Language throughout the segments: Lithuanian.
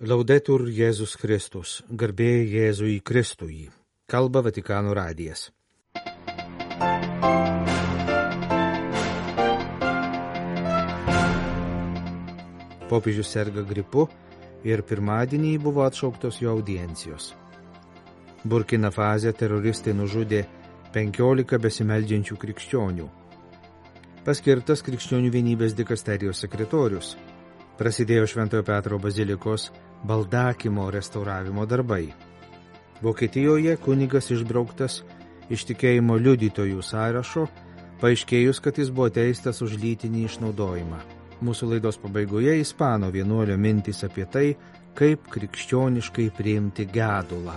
Laudetur Jėzus Kristus, garbė Jėzui Kristui, kalba Vatikano radijas. Popiežius serga gripu ir pirmadienį buvo atšauktos jo audiencijos. Burkina fazė teroristai nužudė 15 besimeldžiančių krikščionių. Paskirtas krikščionių vienybės dikasterijos sekretorius. Prasidėjo Šventojo Petro bazilikos baldakimo restauravimo darbai. Vokietijoje kunigas išbrauktas iš tikėjimo liudytojų sąrašo, paaiškėjus, kad jis buvo teistas už lytinį išnaudojimą. Mūsų laidos pabaigoje Ispano vienuolio mintys apie tai, kaip krikščioniškai priimti gedulą.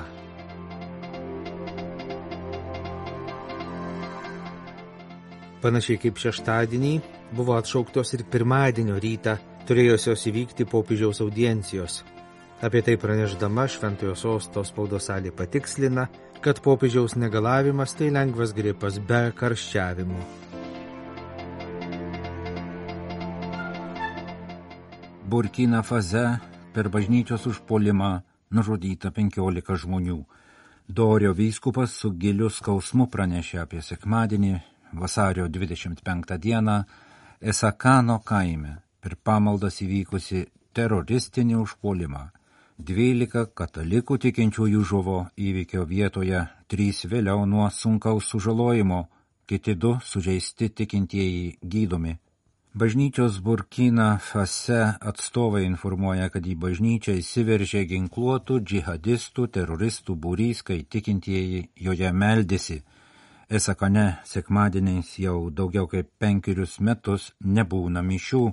Panašiai kaip šeštadienį buvo atšauktos ir pirmadienio rytą turėjusios įvykti popiežiaus audiencijos. Apie tai praneždama Šventojo sosto spaudos salė patikslina, kad popiežiaus negalavimas tai lengvas gripas be karščiavimų. Burkina Faze per bažnyčios užpolimą nužudyta 15 žmonių. Dorio vyskupas su giliu skausmu pranešė apie sekmadienį vasario 25 dieną Esakano kaime per pamaldas įvykusi teroristinį užpolimą. 12 katalikų tikinčiųjų žuvo įvykio vietoje, 3 vėliau nuo sunkaus sužalojimo, kiti du sužeisti tikintieji gydomi. Bažnyčios Burkina Fase atstovai informuoja, kad į bažnyčią įsiveržė ginkluotų džihadistų teroristų būrys, kai tikintieji joje meldėsi. Esakane sekmadieniais jau daugiau kaip penkerius metus nebūna mišių,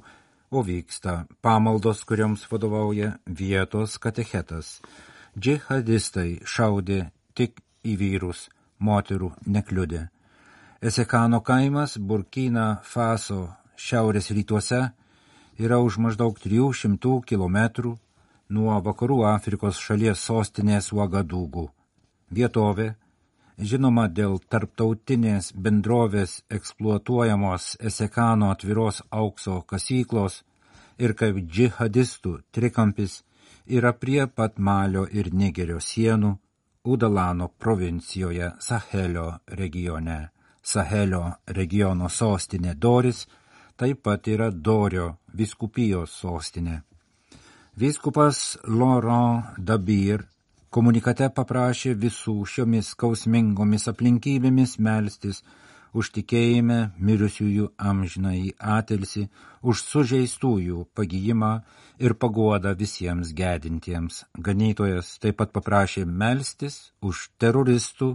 o vyksta pamaldos, kurioms vadovauja vietos katechetas. Džihadistai šaudė tik į vyrus, moterų nekliudė. Esekano kaimas Burkina Faso šiaurės rytuose yra už maždaug 300 km nuo vakarų Afrikos šalies sostinės Uagadūgų. Vietovė, žinoma dėl tarptautinės bendrovės eksploatuojamos Esekano atviros aukso kasyklos ir kaip džihadistų trikampis, yra prie pat Malio ir Nigerio sienų Udalano provincijoje Sahelio regione. Sahelio regiono sostinė Doris – taip pat yra Dorio viskupijos sostinė. Viskupas Laurent Dabir komunikate paprašė visų šiomis skausmingomis aplinkybėmis melstis už tikėjime mirusiųjų amžinai atilsi, už sužeistųjų pagyjimą ir paguodą visiems gedintiems. Ganytojas taip pat paprašė melstis už teroristų,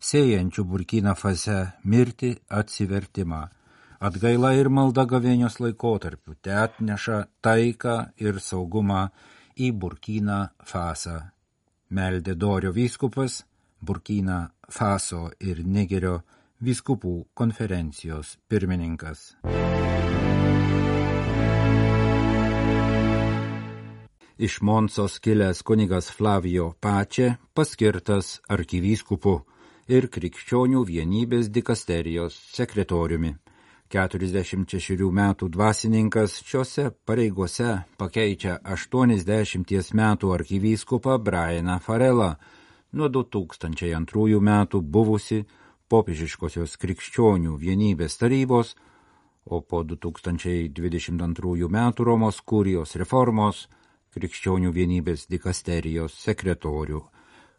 sėjančių Burkina fase mirti atsivertimą Atgaila ir malda gavėnios laikotarpiu te atneša taiką ir saugumą į Burkina Fasą. Meldė Dorio vyskupas, Burkina Faso ir Nigerio vyskupų konferencijos pirmininkas. Iš Monsos kilęs kunigas Flavio Pačia paskirtas arkivyskupu ir krikščionių vienybės dikasterijos sekretoriumi. 46 metų dvasininkas šiuose pareigose pakeičia 80 metų arkivyskupą Brianą Farelą, nuo 2002 metų buvusi popiežiškosios krikščionių vienybės tarybos, o po 2022 metų Romos kurijos reformos krikščionių vienybės dikasterijos sekretorių.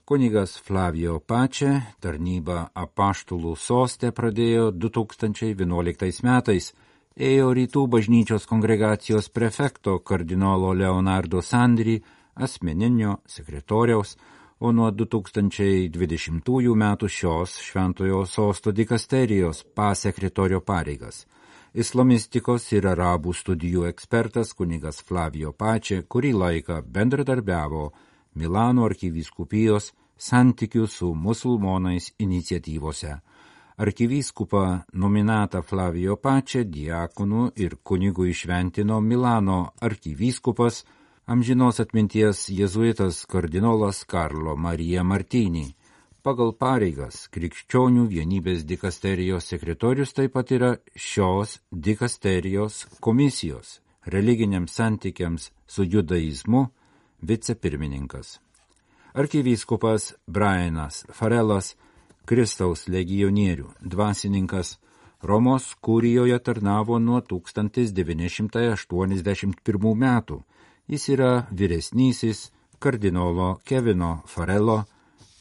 Kunigas Flavio Pačia tarnybą apaštulų sostę pradėjo 2011 metais, ėjo rytų bažnyčios kongregacijos prefekto kardinolo Leonardo Sandri asmeninio sekretoriaus, o nuo 2020 metų šios šventojo sosto dikasterijos pasekretorio pareigas. Islamistikos ir arabų studijų ekspertas kunigas Flavio Pačia kurį laiką bendradarbiavo Milano arkivyskupijos santykių su musulmonais iniciatyvose. Arkivyskupą nominatą Flavio Pačią diakonų ir kunigų išventino Milano arkivyskupas, amžinos atminties jezuitas kardinolas Karlo Marija Martinį. Pagal pareigas krikščionių vienybės dikasterijos sekretorius taip pat yra šios dikasterijos komisijos religiniams santykiams su judaizmu vicepirmininkas. Arkivyskupas Brianas Farelas, Kristaus legionierių dvasininkas, Romos kūrijoje tarnavo nuo 1981 metų. Jis yra vyresnysis kardinolo Kevino Farelo,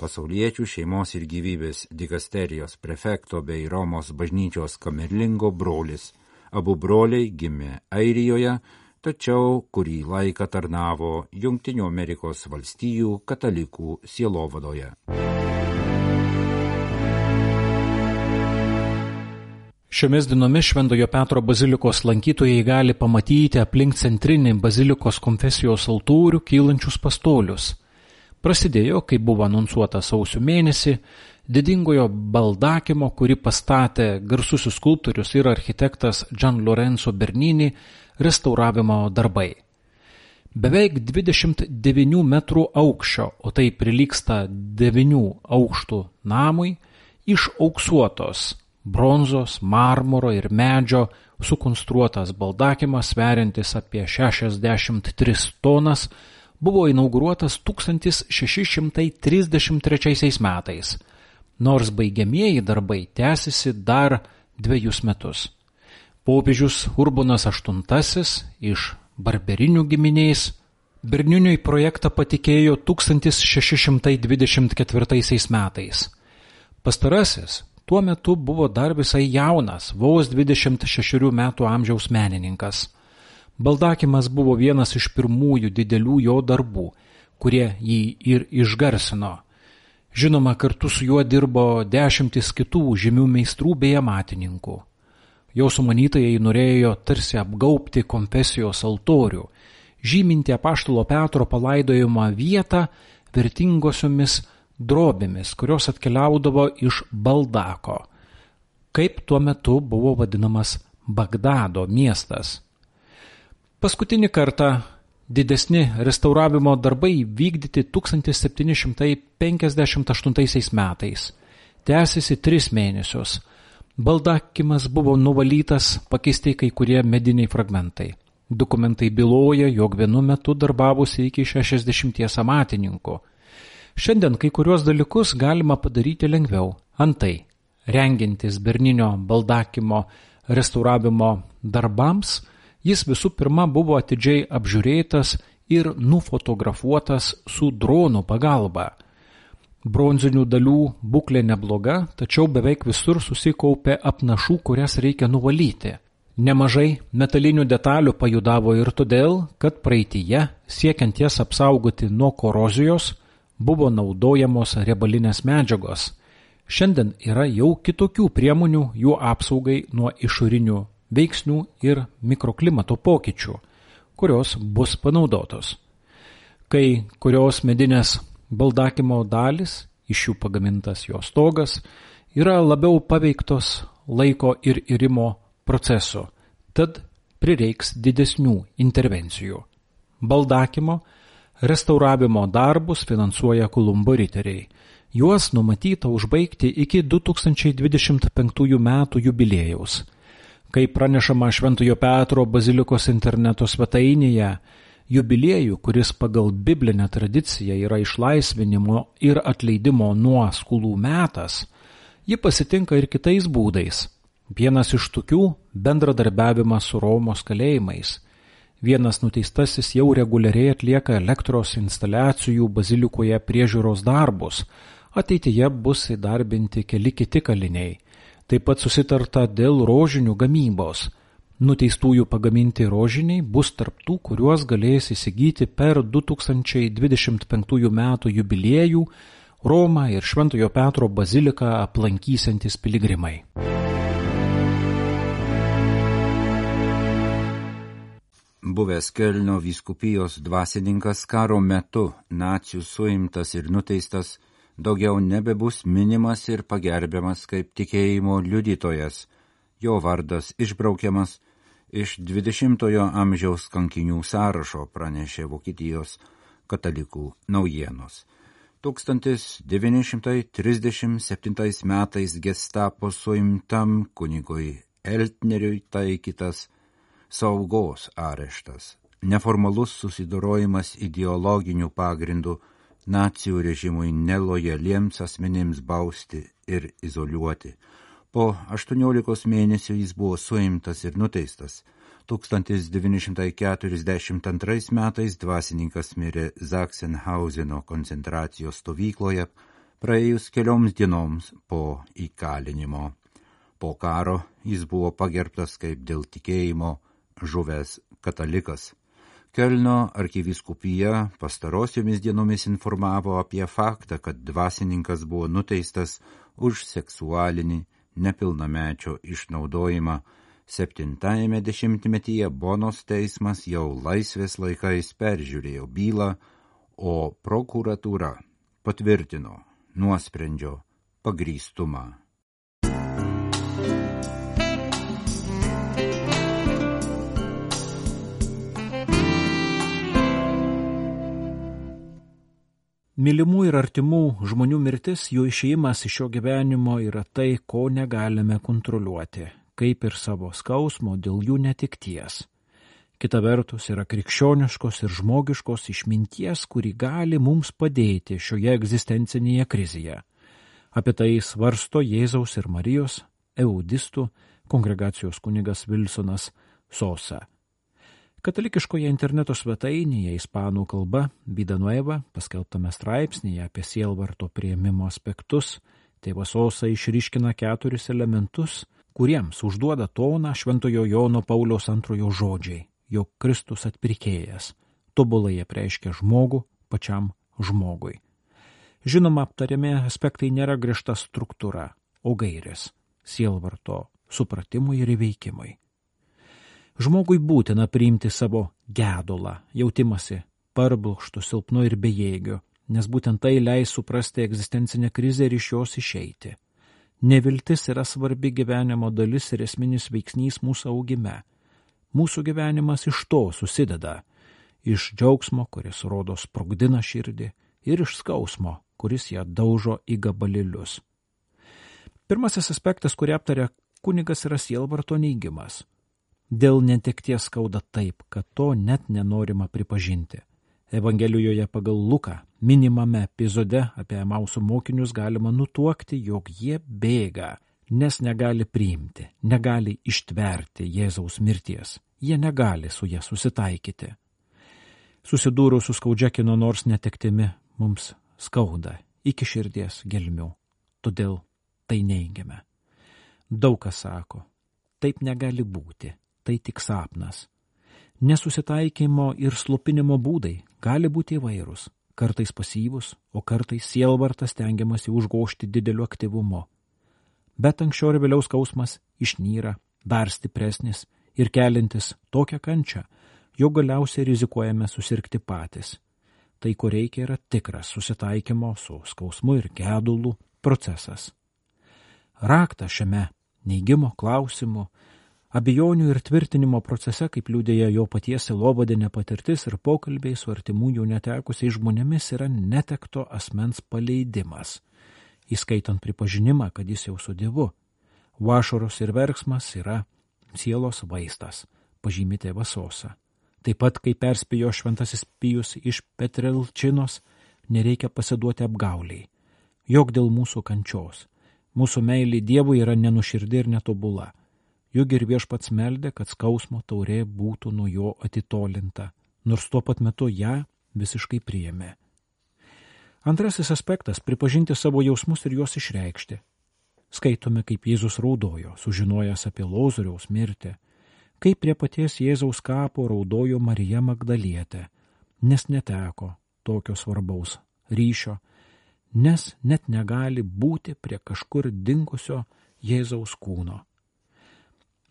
pasauliečių šeimos ir gyvybės dikasterijos prefekto bei Romos bažnyčios kamerlingo brolis. Abu broliai gimė Airijoje, tačiau kurį laiką tarnavo Junktinių Amerikos valstijų katalikų sielovadoje. Šiomis dienomis Šventojo Petro bazilikos lankytojai gali pamatyti aplink centrinį bazilikos konfesijos altorių kylančius pastolius. Prasidėjo, kai buvo anonsuota sausio mėnesį, didingojo baldakimo, kurį pastatė garsusis skulptorius ir architektas Gian Lorenzo Bernini restauravimo darbai. Beveik 29 metrų aukščio, o tai prilyksta 9 aukštų namui, iš auksuotos bronzos, marmuro ir medžio sukonstruotas baldakimas sveriantis apie 63 tonas buvo inauguruotas 1633 metais, nors baigiamieji darbai tęsiasi dar dviejus metus. Popiežius Urbonas VIII iš barberinių giminės Berniniui projektą patikėjo 1624 metais. Pastarasis tuo metu buvo dar visai jaunas, vos 26 metų amžiaus menininkas. Baldakimas buvo vienas iš pirmųjų didelių jo darbų, kurie jį ir išgarsino. Žinoma, kartu su juo dirbo dešimtis kitų žymių meistrų bei amatininkų. Jo sumanytojai norėjo tarsi apgaupti konfesijos altorių, žyminti apaštalo Petro palaidojimą vietą vertingosiomis drobėmis, kurios atkeliaudavo iš Baldako, kaip tuo metu buvo vadinamas Bagdado miestas. Paskutinį kartą didesni restauravimo darbai vykdyti 1758 metais. Tęsiasi tris mėnesius Baldakimas buvo nuvalytas, pakeisti kai kurie mediniai fragmentai. Dokumentai byloja, jog vienu metu darbavosi iki 60 amatininkų. Šiandien kai kuriuos dalykus galima padaryti lengviau. Antai, rengintis Berninio baldakimo restauravimo darbams, jis visų pirma buvo atidžiai apžiūrėtas ir nufotografuotas su dronų pagalba – Bronzinių dalių būklė nebloga, tačiau beveik visur susikaupė apnašų, kurias reikia nuvalyti. Nemažai metalinių detalių pajudavo ir todėl, kad praeitįje, siekiant jas apsaugoti nuo korozijos, buvo naudojamos riebalinės medžiagos. Šiandien yra jau kitokių priemonių jų apsaugai nuo išorinių veiksnių ir mikroklimato pokyčių, kurios bus panaudotos. Kai kurios medinės baldakimo dalis, iš jų pagamintas jo stogas, yra labiau paveiktos laiko ir irimo proceso, tad prireiks didesnių intervencijų. Baldakimo restauravimo darbus finansuoja Kolumbo riteriai. Juos numatyta užbaigti iki 2025 metų jubilėjaus. Kaip pranešama Šventojo Petro bazilikos interneto svetainėje, Jubiliejų, kuris pagal biblinę tradiciją yra išlaisvinimo ir atleidimo nuo skolų metas, ji pasitinka ir kitais būdais. Vienas iš tokių - bendradarbiavimas su Romos kalėjimais. Vienas nuteistasis jau reguliariai atlieka elektros instaliacijų bazilikoje priežiūros darbus, ateityje bus įdarbinti keli kiti kaliniai. Taip pat susitarta dėl rožinių gamybos – Nuteistųjų pagaminti rožiniai bus tarptų, kuriuos galės įsigyti per 2025 metų jubiliejų Romą ir Šventojo Petro baziliką aplankysiantis piligrimai. Buvęs Kelno vyskupijos dvasininkas karo metu nacijų suimtas ir nuteistas daugiau nebebus minimas ir pagerbiamas kaip tikėjimo liudytojas, jo vardas išbraukiamas iš 20-ojo amžiaus kankinių sąrašo pranešė Vokietijos katalikų naujienos. 1937 metais gestapo suimtam kunigui Eltneriui taikytas saugos areštas, neformalus susidorojimas ideologinių pagrindų nacijų režimui nelojaliems asmenims bausti ir izoliuoti. Po 18 mėnesių jis buvo suimtas ir nuteistas. 1942 metais dvasininkas mirė Zaksenhauseno koncentracijos stovykloje praėjus kelioms dienoms po įkalinimo. Po karo jis buvo pagerbtas kaip dėl tikėjimo žuvęs katalikas. Kelno arkiviskupija pastarosiomis dienomis informavo apie faktą, kad dvasininkas buvo nuteistas už seksualinį nepilnamečio išnaudojimą. Septintajame dešimtmetyje Bonos teismas jau laisvės laikais peržiūrėjo bylą, o prokuratūra patvirtino nuosprendžio pagrįstumą. Mylimų ir artimų žmonių mirtis, jų išėjimas iš šio gyvenimo yra tai, ko negalime kontroliuoti, kaip ir savo skausmo dėl jų netikties. Kita vertus yra krikščioniškos ir žmogiškos išminties, kuri gali mums padėti šioje egzistencinėje krizėje. Apie tai svarsto Jėzaus ir Marijos, eudistų, kongregacijos kunigas Vilsonas Sosa. Katalikiškoje interneto svetainėje ispanų kalba Bidanueva paskelbtame straipsnėje apie sielvarto prieimimo aspektus tėvas Osa išryškina keturis elementus, kuriems užduoda toną Šventojo Jono Pauliaus antrojo žodžiai, jog Kristus atpirkėjas, tobulai apreiškia žmogų pačiam žmogui. Žinoma, aptariami aspektai nėra griežta struktūra, o gairės sielvarto supratimui ir įveikimui. Žmogui būtina priimti savo gedulą, jautimasi parblokštų, silpnu ir bejėgiu, nes būtent tai leis suprasti egzistencinę krizę ir iš jos išeiti. Neviltis yra svarbi gyvenimo dalis ir esminis veiksnys mūsų augime. Mūsų gyvenimas iš to susideda - iš džiaugsmo, kuris rodo sprogdina širdį, ir iš skausmo, kuris ją daužo į gabalėlius. Pirmasis aspektas, kurį aptarė kunigas, yra sielvarto neigimas. Dėl netekties skauda taip, kad to net nenorima pripažinti. Evangelijoje pagal Luką minimame epizode apie Emausų mokinius galima nutuokti, jog jie bėga, nes negali priimti, negali ištverti Jėzaus mirties. Jie negali su ją susitaikyti. Susidūrus su skaudžia kino nors netektimi, mums skauda iki širdies gelmių. Todėl tai neigiame. Daug kas sako, taip negali būti tai tik sapnas. Nesusitaikymo ir slopinimo būdai gali būti įvairūs, kartais pasyvus, o kartais sielvartas tengiamasi užgošti dideliu aktyvumu. Bet anksčiau ir vėliau skausmas išnyra, dar stipresnis ir kelintis tokią kančią, jo galiausiai rizikuojame susirgti patys. Tai, ko reikia, yra tikras susitaikymo su skausmu ir gedulu procesas. Rakta šiame neigimo klausimu Abejonių ir tvirtinimo procese, kaip liūdėja jo paties silobodinė patirtis ir pokalbiai su artimųjų netekusiai žmonėmis, yra netekto asmens paleidimas, įskaitant pripažinimą, kad jis jau su Dievu. Vašaros ir verksmas yra sielos vaistas, pažymė tėvas Osa. Taip pat, kaip perspėjo šventasis Pijus iš Petrelčinos, nereikia pasiduoti apgauliai, jog dėl mūsų kančios. Mūsų meilė Dievui yra nenuširdi ir netobula Juk ir viešpats meldė, kad skausmo taurė būtų nuo jo atitolinta, nors tuo pat metu ją visiškai priėmė. Antrasis aspektas - pripažinti savo jausmus ir juos išreikšti. Skaitome, kaip Jėzus raudojo, sužinojęs apie Lozoriaus mirtį, kaip prie paties Jėzaus kapo raudojo Marija Magdalietė, nes neteko tokio svarbaus ryšio, nes net negali būti prie kažkur dingusio Jėzaus kūno.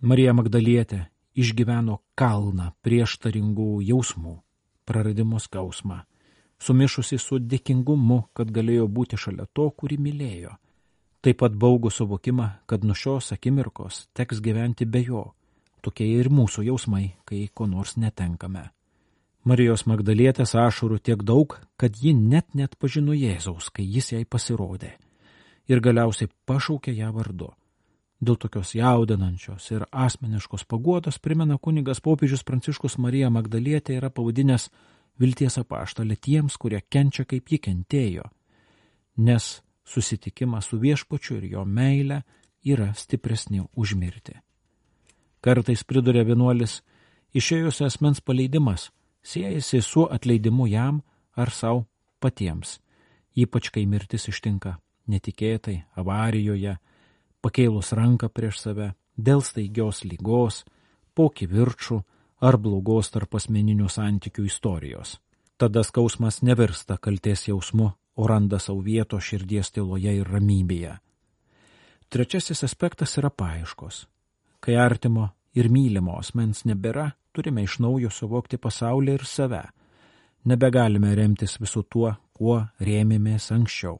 Marija Magdalietė išgyveno kalną prieštaringų jausmų, praradimo skausmą, sumišusi su dėkingumu, kad galėjo būti šalia to, kurį mylėjo. Taip pat baugų suvokimą, kad nuo šios akimirkos teks gyventi be jo. Tokie ir mūsų jausmai, kai ko nors netenkame. Marijos Magdalietės ašurų tiek daug, kad ji net net pažino Jėzaus, kai jis jai pasirodė. Ir galiausiai pašaukė ją vardu. Dėl tokios jaudinančios ir asmeniškos paguodos primena kunigas popiežius Pranciškus Marija Magdalietė yra pavadinęs vilties apaštalė tiems, kurie kenčia kaip ji kentėjo, nes susitikimas su viešpačiu ir jo meile yra stipresni už mirtį. Kartais priduria vienuolis, išėjus asmens paleidimas siejasi su atleidimu jam ar savo patiems, ypač kai mirtis ištinka netikėtai, avarijoje, pakėlus ranką prieš save, dėl staigios lygos, po kivirčių ar blogos tarp asmeninių santykių istorijos. Tada skausmas nevirsta kalties jausmu, o randa savo vieto širdies tyloje ir ramybėje. Trečiasis aspektas yra paaiškos. Kai artimo ir mylimo asmens nebėra, turime iš naujo suvokti pasaulį ir save. Nebegalime remtis visu tuo, kuo rėmėmės anksčiau.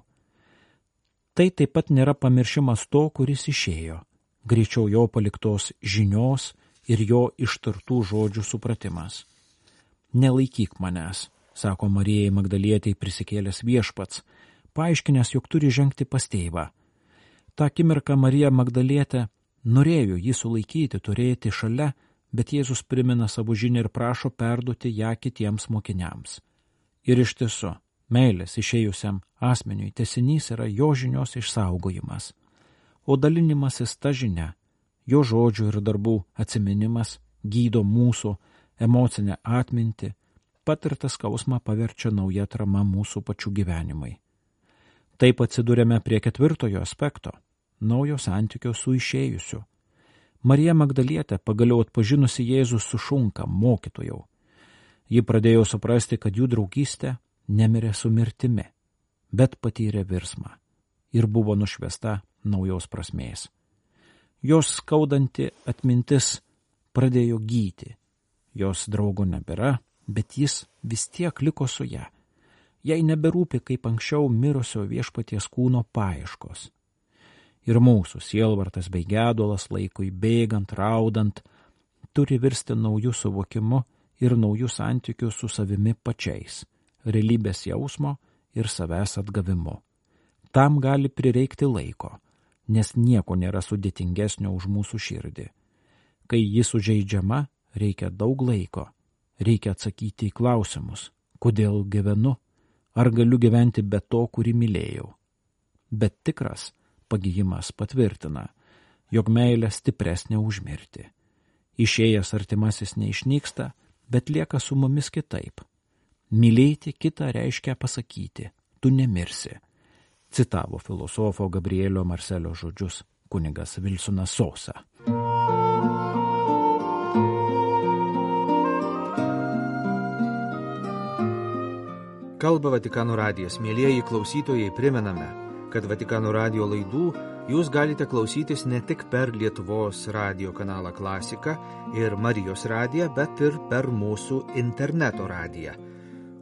Tai taip pat nėra pamiršimas to, kuris išėjo, greičiau jo paliktos žinios ir jo ištartų žodžių supratimas. Nelaikyk manęs, sako Marijai Magdalietei prisikėlęs viešpats, paaiškinęs, jog turi žengti pas tėvą. Ta akimirka Marija Magdalietė norėjo jį sulaikyti, turėti šalia, bet Jėzus primena savo žinią ir prašo perduoti ją kitiems mokiniams. Ir iš tiesų, Meilės išėjusiam asmeniui tesinys yra jo žinios išsaugojimas, o dalinimasis ta žinia, jo žodžių ir darbų atsiminimas gydo mūsų emocinę atmintį, patirtą skausmą paverčia nauja trama mūsų pačių gyvenimai. Taip atsidūrėme prie ketvirtojo aspekto - naujo santykio su išėjusiu. Marija Magdalietė pagaliau atpažinusi Jėzus sušunka mokytojau. Ji pradėjo suprasti, kad jų draugystė nemirė su mirtimi, bet patyrė virsmą ir buvo nušvesta naujos prasmės. Jos skaudanti atmintis pradėjo gyti, jos draugo nebėra, bet jis vis tiek liko su ją. Jai neberūpi kaip anksčiau mirusio viešpaties kūno paieškos. Ir mūsų sielvartas bei gedulas laikui bėgant, raudant, turi virsti naujų suvokimu ir naujų santykių su savimi pačiais realybės jausmo ir savęs atgavimu. Tam gali prireikti laiko, nes nieko nėra sudėtingesnio už mūsų širdį. Kai ji sužeidžiama, reikia daug laiko, reikia atsakyti į klausimus, kodėl gyvenu, ar galiu gyventi be to, kurį mylėjau. Bet tikras pagyjimas patvirtina, jog meilė stipresnė už mirtį. Išėjęs artimasis neišnyksta, bet lieka su mumis kitaip Mylėti kitą reiškia pasakyti, tu nemirsi. Citavo filosofo Gabrielio Marcelio žodžius kunigas Vilsonas Sosa. Kalba Vatikano radijas. Mėlyjeji klausytojai, primename, kad Vatikano radijo laidų jūs galite klausytis ne tik per Lietuvos radio kanalą Klasika ir Marijos radiją, bet ir per mūsų interneto radiją